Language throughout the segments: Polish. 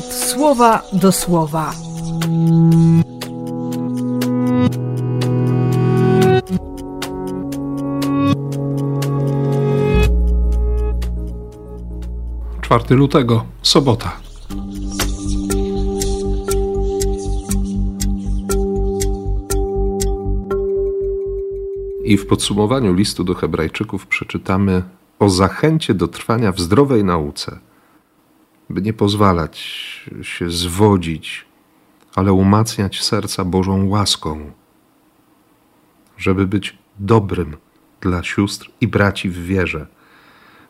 słowa do słowa. Czwarty lutego, sobota. I w podsumowaniu listu do Hebrajczyków przeczytamy o zachęcie do trwania w zdrowej nauce, by nie pozwalać się zwodzić, ale umacniać serca Bożą łaską, żeby być dobrym dla sióstr i braci w wierze,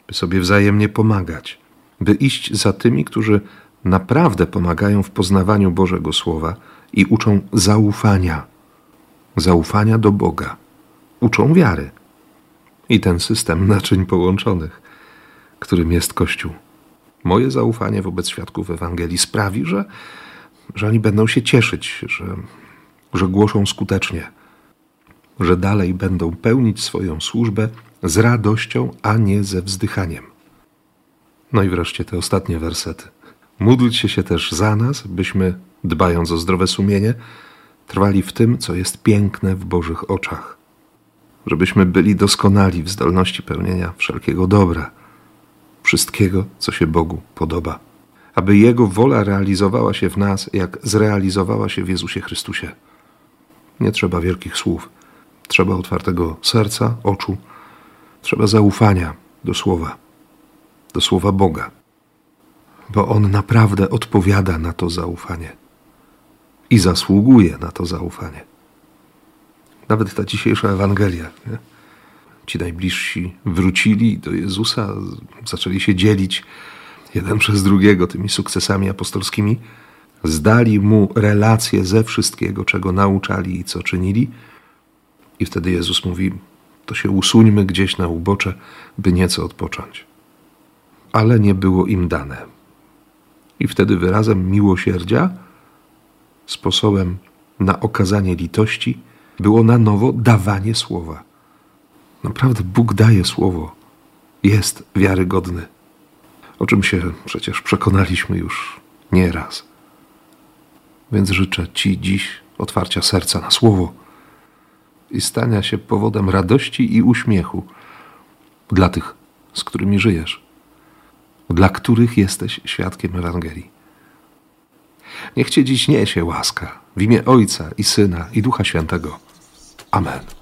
by sobie wzajemnie pomagać, by iść za tymi, którzy naprawdę pomagają w poznawaniu Bożego Słowa i uczą zaufania, zaufania do Boga uczą wiary i ten system naczyń połączonych, którym jest Kościół. Moje zaufanie wobec świadków Ewangelii sprawi, że, że oni będą się cieszyć, że, że głoszą skutecznie, że dalej będą pełnić swoją służbę z radością, a nie ze wzdychaniem. No i wreszcie te ostatnie wersety. Módlcie się też za nas, byśmy, dbając o zdrowe sumienie, trwali w tym, co jest piękne w Bożych oczach żebyśmy byli doskonali w zdolności pełnienia wszelkiego dobra, wszystkiego, co się Bogu podoba, aby Jego wola realizowała się w nas, jak zrealizowała się w Jezusie Chrystusie. Nie trzeba wielkich słów, trzeba otwartego serca, oczu, trzeba zaufania do Słowa, do Słowa Boga, bo On naprawdę odpowiada na to zaufanie i zasługuje na to zaufanie. Nawet ta dzisiejsza Ewangelia. Nie? Ci najbliżsi wrócili do Jezusa, zaczęli się dzielić jeden przez drugiego tymi sukcesami apostolskimi. Zdali mu relacje ze wszystkiego, czego nauczali i co czynili. I wtedy Jezus mówi: To się usuńmy gdzieś na ubocze, by nieco odpocząć. Ale nie było im dane. I wtedy wyrazem miłosierdzia, sposobem na okazanie litości, było na nowo dawanie słowa. Naprawdę Bóg daje słowo. Jest wiarygodny. O czym się przecież przekonaliśmy już nieraz. Więc życzę Ci dziś otwarcia serca na słowo i stania się powodem radości i uśmiechu dla tych, z którymi żyjesz, dla których jesteś świadkiem Ewangelii. Niech Cię dziś niesie łaska w imię Ojca i Syna i Ducha Świętego. Amen.